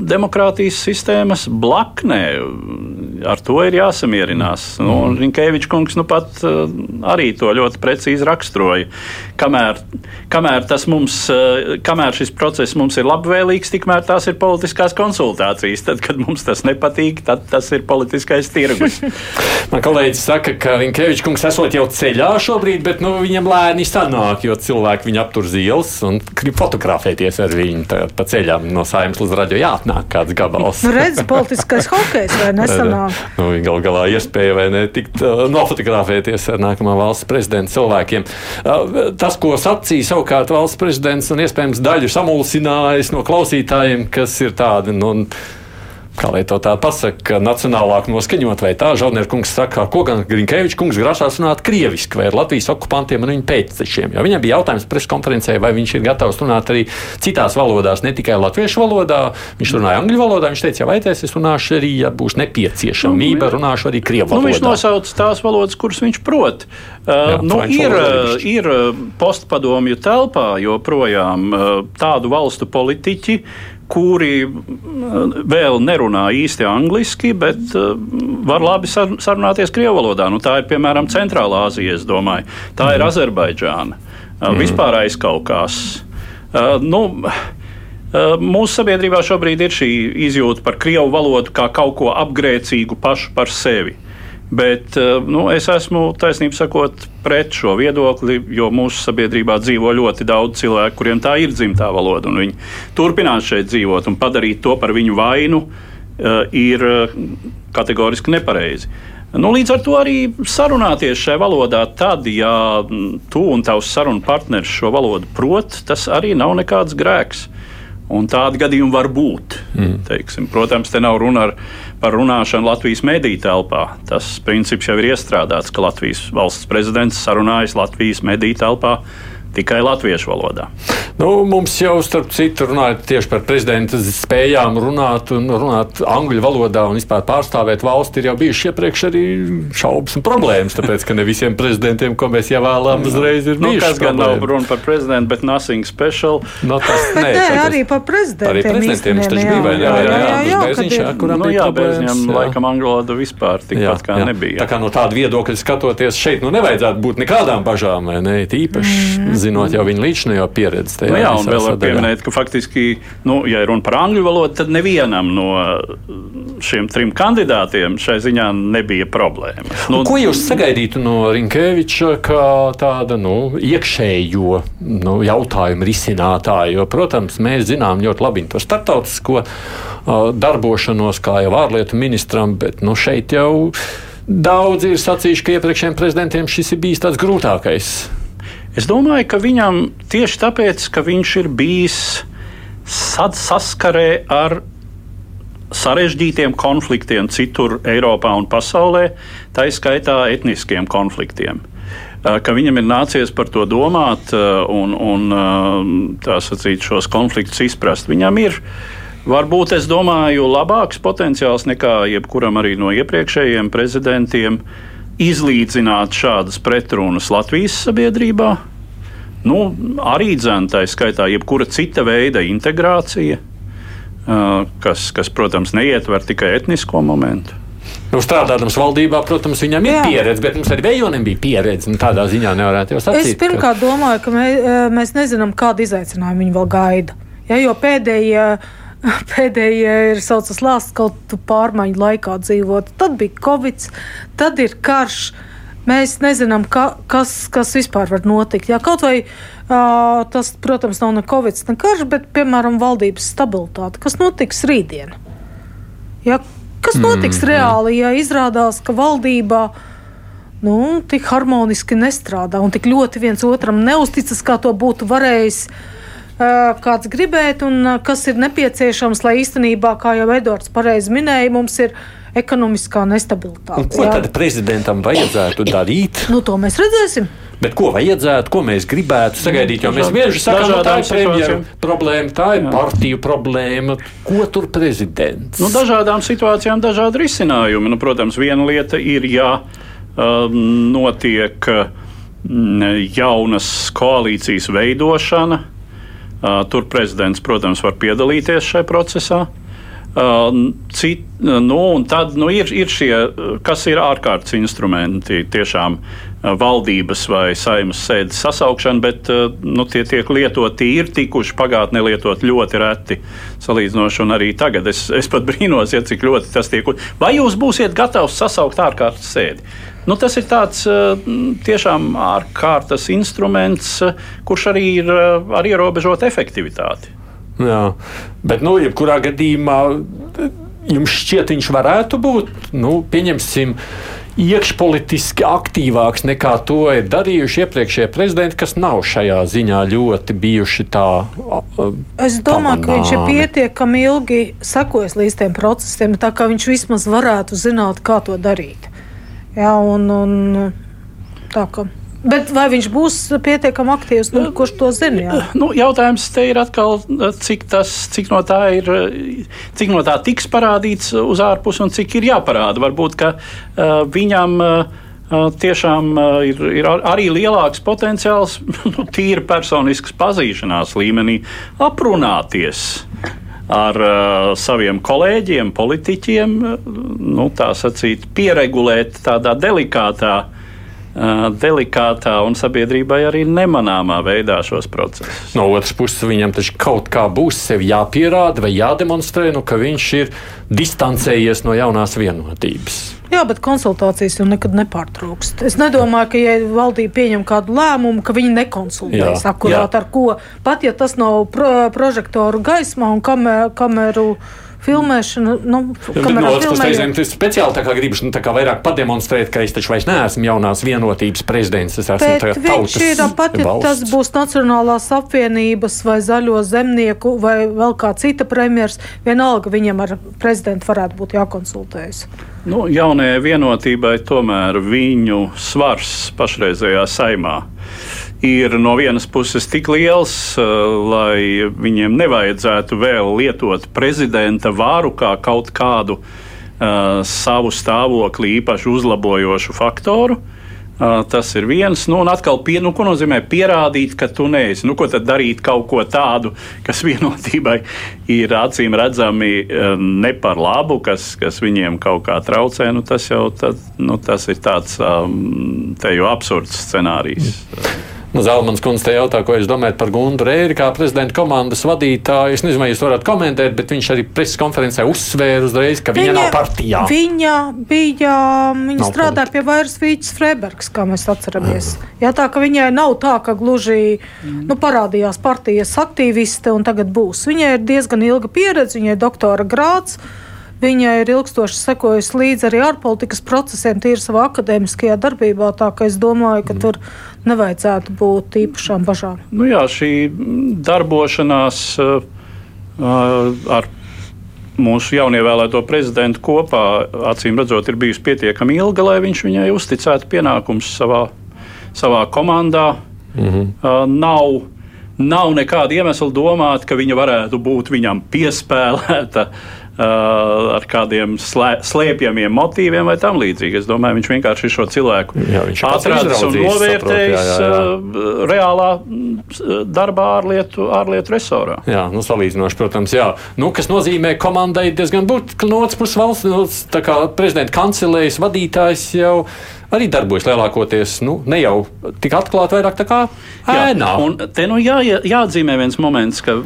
demokrātijas sistēmas blakne. Ar to ir jāsamierinās. Mm. Nu, Rinkēvičs kungs nu pat uh, arī to ļoti precīzi raksturoja. Kamēr, kamēr, mums, kamēr šis process mums ir labvēlīgs, tikmēr tās ir politiskās konsultācijas. Tad, kad mums tas nepatīk, tad tas ir politiskais tirgus. Man kolēģis saka, ka Rinkēvičs kungs esot jau ceļā šobrīd, bet nu, viņam lēni sanāk, jo cilvēki viņu aptur zīles un grib fotografēties ar viņu pa ceļu ceļam no saimnes līdz raģio jāatnāk kāds gabals. Nu, redz, politiskais hokejs vai nesanāk? nu, gal galā iespēja vai ne tikt uh, nofotografēties ar nākamā valsts prezidenta cilvēkiem. Uh, tas, ko sacīja savukārt valsts prezidents un iespējams daļu samulsinājis no klausītājiem, kas ir tādi, nu, kā lai to tā pasaka, nacionālāk noskaņot, vai tā Žaudner kungs saka, ko gan Grinkevičs kungs grasās runāt krieviski vai ar Latvijas okupantiem un viņu pēctečiem. Jo viņam bija jautājums preskonferencē, vai viņš ir gatavs runāt arī citās valodās, ne tikai latviešu valodā. Viņš runāja angļu valodā, viņš teica, ja vajadzēs, es runāšu arī, ja būs nepieciešamība, nu, runāšu arī krievu valodā. Nu, viņš nosauc tās valodas, kuras viņš prot. Uh, Jā, nu, ir, ir postpadomju telpā joprojām uh, tādu valstu politiķi, kuri mm, vēl nerunā īsti angliski, bet uh, var labi sarunāties krievu valodā. Nu, tā ir piemēram Centrālā Azija, es domāju. Tā mm. ir. Azerbaidžāna, uh, mm. vispār aizkaukās. Nu, Mūsu sabiedrībā šobrīd ir šī izjūta par krievu valodu kā kaut ko apgrēcīgu pašu par sevi. Bet eh, nu, es esmu taisnība sakot pret šo viedokli, jo mūsu sabiedrībā dzīvo ļoti daudz cilvēku, kuriem tā ir dzimtā valoda. Viņi turpinās šeit dzīvot un padarīt to par viņu vainu eh, ir eh, kategoriski nepareizi. Nu, līdz ar to arī sarunāties šajā valodā, tad, ja mm, tu un tavs sarunu partneris šo valodu prot, tas arī nav nekāds grēks. Un tādi gadījumi var būt. Mm. Teiksim. Protams, te nav runa ar, par runāšanu Latvijas mediju telpā. Tas princips jau ir iestrādāts, ka Latvijas valsts prezidents sarunājas Latvijas mediju telpā tikai latviešu valodā. Nu, mums jau, starp citu, runājot tieši par prezidenta spējām runāt un runāt angļu valodā un vispār pārstāvēt valsti, ir jau bijušas iepriekš arī šaubas un problēmas. Tāpēc, ka ne visiem prezidentiem, ko mēs ievēlām, uzreiz ir nu, bijušas. Tas gan nav runa par prezidentu, bet nothing special. No, tas, nē, nē, tas, arī par prezidentiem. Arī prezidentiem tas taču bija, vai ne? Jā, jā, jā, jā, Bērziņš, jā, kuram nu, jā, problēmas. Jā, laikam angļu valoda vispār tikpat kā jā. nebija. Tā kā no tāda viedokļa skatoties šeit, nu nevajadzētu būt nekādām bažām, vai ne? Tīpaši mm. Zinot jau viņa līdzinējo pieredzi. Nu, jā, un vēl var pieminēt, ka faktiski, nu, ja runa par angļu valodu, tad nevienam no šiem trim kandidātiem šai ziņā nebija problēmas. Nu, ko jūs sagaidītu no Rinkēviča kā tāda nu, iekšējo nu, jautājumu risinātāja? Jo, protams, mēs zinām ļoti labi to starptautisko uh, darbošanos, kā jau ārlietu ministram, bet nu, šeit jau. Daudzi ir sacījuši, ka iepriekšējiem prezidentiem šis ir bijis tāds grūtākais Es domāju, ka viņam tieši tāpēc, ka viņš ir bijis saskarē ar sarežģītiem konfliktiem citur Eiropā un pasaulē, tā izskaitā etniskiem konfliktiem. Viņam ir nācies par to domāt un, un sacīt, šos konfliktus izprast. Viņam ir varbūt, es domāju, labāks potenciāls nekā jebkuram arī no iepriekšējiem prezidentiem izlīdzināt šādas pretrunas Latvijas sabiedrībā. Nu, arī dzēntai skaitā jebkura cita veida integrācija, kas, kas, protams, neietver tikai etnisko momentu. Nu, strādājot valdībā, protams, viņam ir Jā. pieredze, bet mums arī Vējonim bija pieredze. Nu, tādā ziņā nevarētu jau sacīt. Es pirmkārt ka... domāju, ka mē, mēs nezinām, kādu izaicinājumu viņi vēl gaida. Ja, jo pēdējie, pēdējie ir saucas lāsts, kaut tu pārmaiņu laikā dzīvot. Tad bija Covid, tad ir karš. Mēs nezinām, ka, kas, kas vispār var notikt. Jā, kaut vai uh, tas, protams, nav ne covid, ne karš, bet, piemēram, valdības stabilitāte. Kas notiks rītdien? Jā, kas notiks mm, reāli, ja izrādās, ka valdībā nu, tik harmoniski nestrādā un tik ļoti viens otram neusticas, kā to būtu varējis uh, kāds gribēt, un uh, kas ir nepieciešams, lai īstenībā, kā jau Edvards pareizi minēja, mums ir ekonomiskā nestabilitāte. Un ko jā. tad prezidentam vajadzētu darīt? Nu, to mēs redzēsim. Bet ko vajadzētu, ko mēs gribētu sagaidīt? Jo mēs bieži sakām, ka tā ir premjeru problēma, tā ir Jā. partiju problēma. Ko tur prezidents? Nu, dažādām situācijām dažādi risinājumi. Nu, protams, viena lieta ir, ja uh, notiek uh, jaunas koalīcijas veidošana. Tur prezidents, protams, var piedalīties šajā procesā. Cit, nu, tad nu, ir, ir šie, kas ir ārkārtas instrumenti, tiešām valdības vai saimas sēdes sasaukšana, bet nu, tie tiek lietoti, ir tikuši pagātnē lietot ļoti reti salīdzinoši, un arī tagad es, es pat brīnos, ja cik ļoti tas tiek. Vai jūs būsiet gatavs sasaukt ārkārtas sēdi? Nu, tas ir tāds tiešām ārkārtas instruments, kurš arī ir ar ierobežotu efektivitāti. Jā, bet, nu, jebkurā gadījumā jums šķiet, viņš varētu būt, nu, pieņemsim, iekšpolitiski aktīvāks nekā to ir darījuši iepriekšējie prezidenti, kas nav šajā ziņā ļoti bijuši tā. Es domāju, pamanāmi. ka viņš ir pietiekami ilgi sekojis līdz tiem procesiem, tā kā viņš vismaz varētu zināt, kā to darīt. Jā, un, un tā kā. Bet vai viņš būs pietiekami aktīvs? Nu, kurš to zina? Jā? Nu, jautājums te ir atkal, cik, tas, cik, no ir, cik no tā tiks parādīts uz ārpusi un cik ir jāparāda. Varbūt, ka uh, viņam. Uh, tiešām ir, ir arī lielāks potenciāls, nu, tīri personisks pazīšanās līmenī, aprunāties ar uh, saviem kolēģiem, politiķiem, nu, tā sacīt, pieregulēt tādā delikātā delikātā un sabiedrībai arī nemanāmā veidā šos procesus. No otras puses, viņam taču kaut kā būs sevi jāpierāda vai jādemonstrē, nu, ka viņš ir distancējies no jaunās vienotības. Jā, bet konsultācijas jau nekad nepārtrūkst. Es nedomāju, ka, ja valdība pieņem kādu lēmumu, ka viņi nekonsultējas akurāt ar ko. Pat ja tas nav pro prožektoru gaismā un kameru. kameru filmēšana, nu, kamēr no puses, es speciāli tā kā gribu nu, tā kā vairāk pademonstrēt, ka es taču vairs neesmu jaunās vienotības prezidents. Es esmu Bet viņš ir pat, ja tas būs Nacionālās apvienības vai Zaļo zemnieku vai vēl kā cita premjers, vienalga viņam ar prezidentu varētu būt jākonsultējas. Nu, jaunajai vienotībai tomēr viņu svars pašreizējā saimā ir no vienas puses tik liels, eh, lai viņiem nevajadzētu vēl lietot prezidenta vāru kā kaut kādu uh, savu stāvokli īpaši uzlabojošu faktoru. Uh, tas ir viens. Nu, un atkal, pie, nu, ko nozīmē pierādīt, ka tu neesi. Nu, ko tad darīt kaut ko tādu, kas vienotībai ir acīm redzami uh, ne par labu, kas, kas viņiem kaut kā traucē. Nu, tas jau tad, nu, tas ir tāds um, absurds scenārijs. Mm. Nu, Zelmans kundze te jautā, ko jūs domājat par Gundu Rēri kā prezidenta komandas vadītāju. Es nezinu, vai jūs varat komentēt, bet viņš arī preses konferencē uzsvēra uzreiz, ka viņa, viņa nav partijā. Viņa bija, viņa nav strādāja politi. pie vairs Vīķis Freibergs, kā mēs atceramies. Jā, tā ka viņai nav tā, ka gluži mm. nu, parādījās partijas aktīviste un tagad būs. Viņai ir diezgan ilga pieredze, viņai ir doktora grāts. Viņa ir ilgstoši sekojusi līdzi arī ārpolitikas procesiem, tīri savā akadēmiskajā darbībā. Tā kā es domāju, ka tur nevajadzētu būt īpašām bažām. Nu jā, šī darbošanās uh, ar mūsu jaunievēlēto prezidentu kopā, acīm redzot, ir bijusi pietiekami ilga, lai viņš viņai uzticētu pienākumus savā, savā komandā. -hmm. uh, nav, nav nekāda iemesla domāt, ka viņa varētu būt viņam piespēlēta. Uh, ar kādiem slē, slēpjamiem motīviem vai tam līdzīgi. Es domāju, viņš vienkārši šo cilvēku atradis un novērtējis jā, jā, jā. Uh, reālā mm, darbā ārlietu, ārlietu resorā. Jā, nu, salīdzinoši, protams, jā. Nu, kas nozīmē komandai diezgan būtiski no otras puses valsts, no, tā kā prezidenta kancelējas vadītājs jau arī darbojas lielākoties nu, ne jau tik atklāti, vairāk tā kā ēnā. Jā, un te nu jā, jāatzīmē viens moments, ka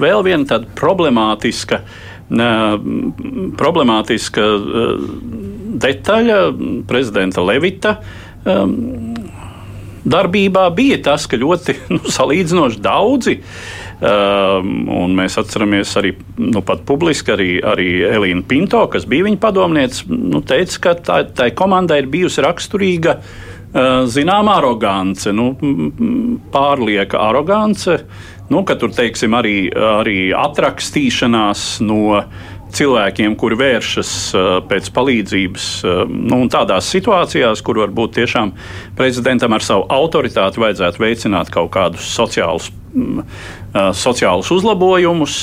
vēl viena tāda problemātiska uh, problemātiska detaļa prezidenta Levita darbībā bija tas, ka ļoti nu, salīdzinoši daudzi. Um, un mēs atceramies arī nu, publiski, arī, arī Elīna Pinto, kas bija viņa padomniece, nu, teica, ka tā, tai komandai ir bijusi raksturīga uh, zināmā arogance, nu, pārlieka arogance, nu, tur teiksim, arī, arī atrakstīšanās no, cilvēkiem, kuri vēršas pēc palīdzības nu, tādās situācijās, kur varbūt tiešām prezidentam ar savu autoritāti vajadzētu veicināt kaut kādus sociālus, sociālus uzlabojumus,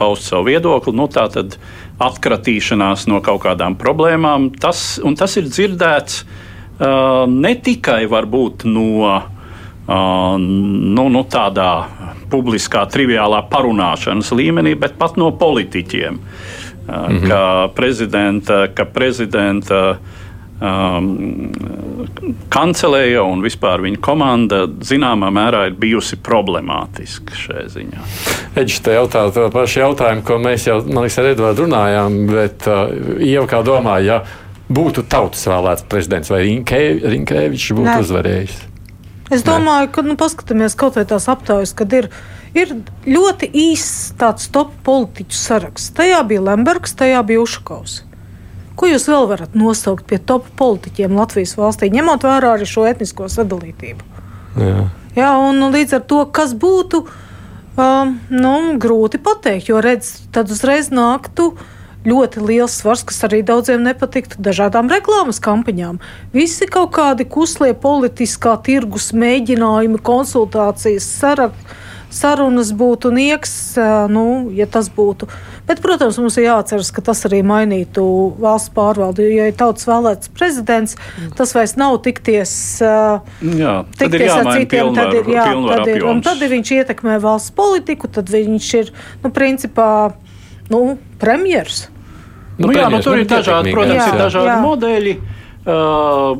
paust savu viedokli. Nu, tā tad atkratīšanās no kaut kādām problēmām. Tas, tas ir dzirdēts ne tikai varbūt no nu, nu, tādā publiskā, triviālā parunāšanas līmenī, bet pat no politiķiem. Mm -hmm. Ka prezidenta, ka prezidenta um, kancelēja un vispār viņa komanda zināmā mērā ir bijusi problemātiska šajā ziņā. Eģis te jautā to pašu jautājumu, ko mēs jau, man liekas, ar Edvardu runājām, bet uh, Ieva kā domā, ja būtu tautas vēlēts prezidents vai Rinkēvičs būtu Nē. uzvarējis? Es domāju, ka nu, paskatāmies kaut vai tās aptaujas, kad ir, ir ļoti īss tāds top politiķu saraksts. Tajā bija Lembergs, tajā bija Ušakovs. Ko jūs vēl varat nosaukt pie top politiķiem Latvijas valstī, ņemot vērā arī šo etnisko sadalītību? Jā. Jā, un līdz ar to, kas būtu, um, nu, grūti pateikt, jo redz, tad uzreiz nāktu uh, ļoti liels svars, kas arī daudziem nepatiktu, dažādām reklāmas kampaņām. Visi kaut kādi kuslie politiskā tirgus mēģinājumi, konsultācijas saraksti sarunas būtu nieks, nu, ja tas būtu. Bet, protams, mums ir jāatceras, ka tas arī mainītu valsts pārvaldi. Ja ir tautas vēlēts prezidents, tas vairs nav tikties, jā, tikties ar citiem. Pilnvar, tad ir, jā, tad ir, tad ir viņš ietekmē valsts politiku, tad viņš ir, nu, principā, nu, premjers. Nu, nu, jā, nu, tur ir dažādi, protams, jā, ir dažādi jā. modeļi. Uh,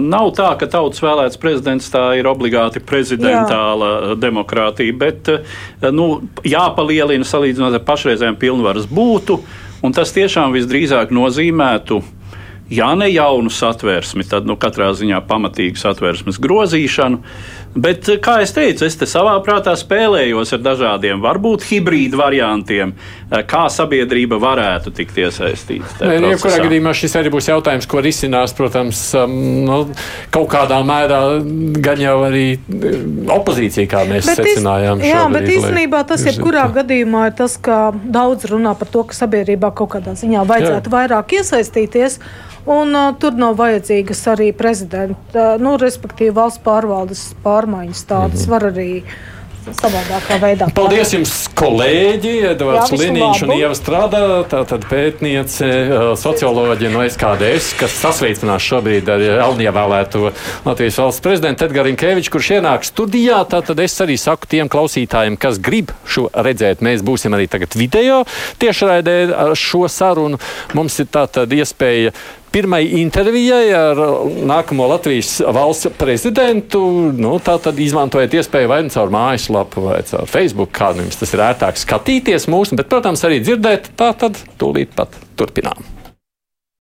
nav tā, ka tautas vēlēts prezidents tā ir obligāti prezidentāla Jā. demokrātija, bet uh, nu, jāpalielina salīdzinot ar pašreizējiem pilnvaras būtu, un tas tiešām visdrīzāk nozīmētu ja ne jaunu satversmi, tad nu, katrā ziņā pamatīgu satversmes grozīšanu. Bet, kā jau teicu, es te savā prātā spēlējos ar dažādiem, varbūt hibrīdu variantiem, kā sabiedrība varētu tikt iesaistīta. Nē, jebkurā gadījumā šis arī būs jautājums, ko risinās, protams, um, nu, kaut kādā mērā gan jau arī um, opozīcija, kā mēs bet secinājām. Iz, jā, šobrīd, bet īstenībā tas jebkurā gadījumā ir tas, ka daudz runā par to, ka sabiedrībā kaut kādā ziņā vajadzētu jā. vairāk iesaistīties. Un, uh, tur nav vajadzīgas arī prezidenta, uh, nu, respektīvi valsts pārvaldes pārmaiņas. Tādas mm -hmm. var arī savādākā veidā. Paldies jums, kolēģi! Edvards Liniņš un Ieva Strādā, tātad pētniece, socioloģija no SKDS, kas sasveicinās šobrīd ar jaunievēlēto Latvijas valsts prezidentu Edgars Rinkevičs, kurš ienāk studijā. Tātad es arī saku tiem klausītājiem, kas grib šo redzēt, mēs būsim arī tagad video tiešraidē ar šo sarunu. Mums ir tātad iespēja pirmai intervijai ar nākamo Latvijas valsts prezidentu. Nu, tā tad izmantojiet iespēju vai nu caur mājaslapu, vai caur Facebook, kā jums tas ir ērtāk skatīties mūsu, bet, protams, arī dzirdēt. Tā tad tūlīt pat turpinām.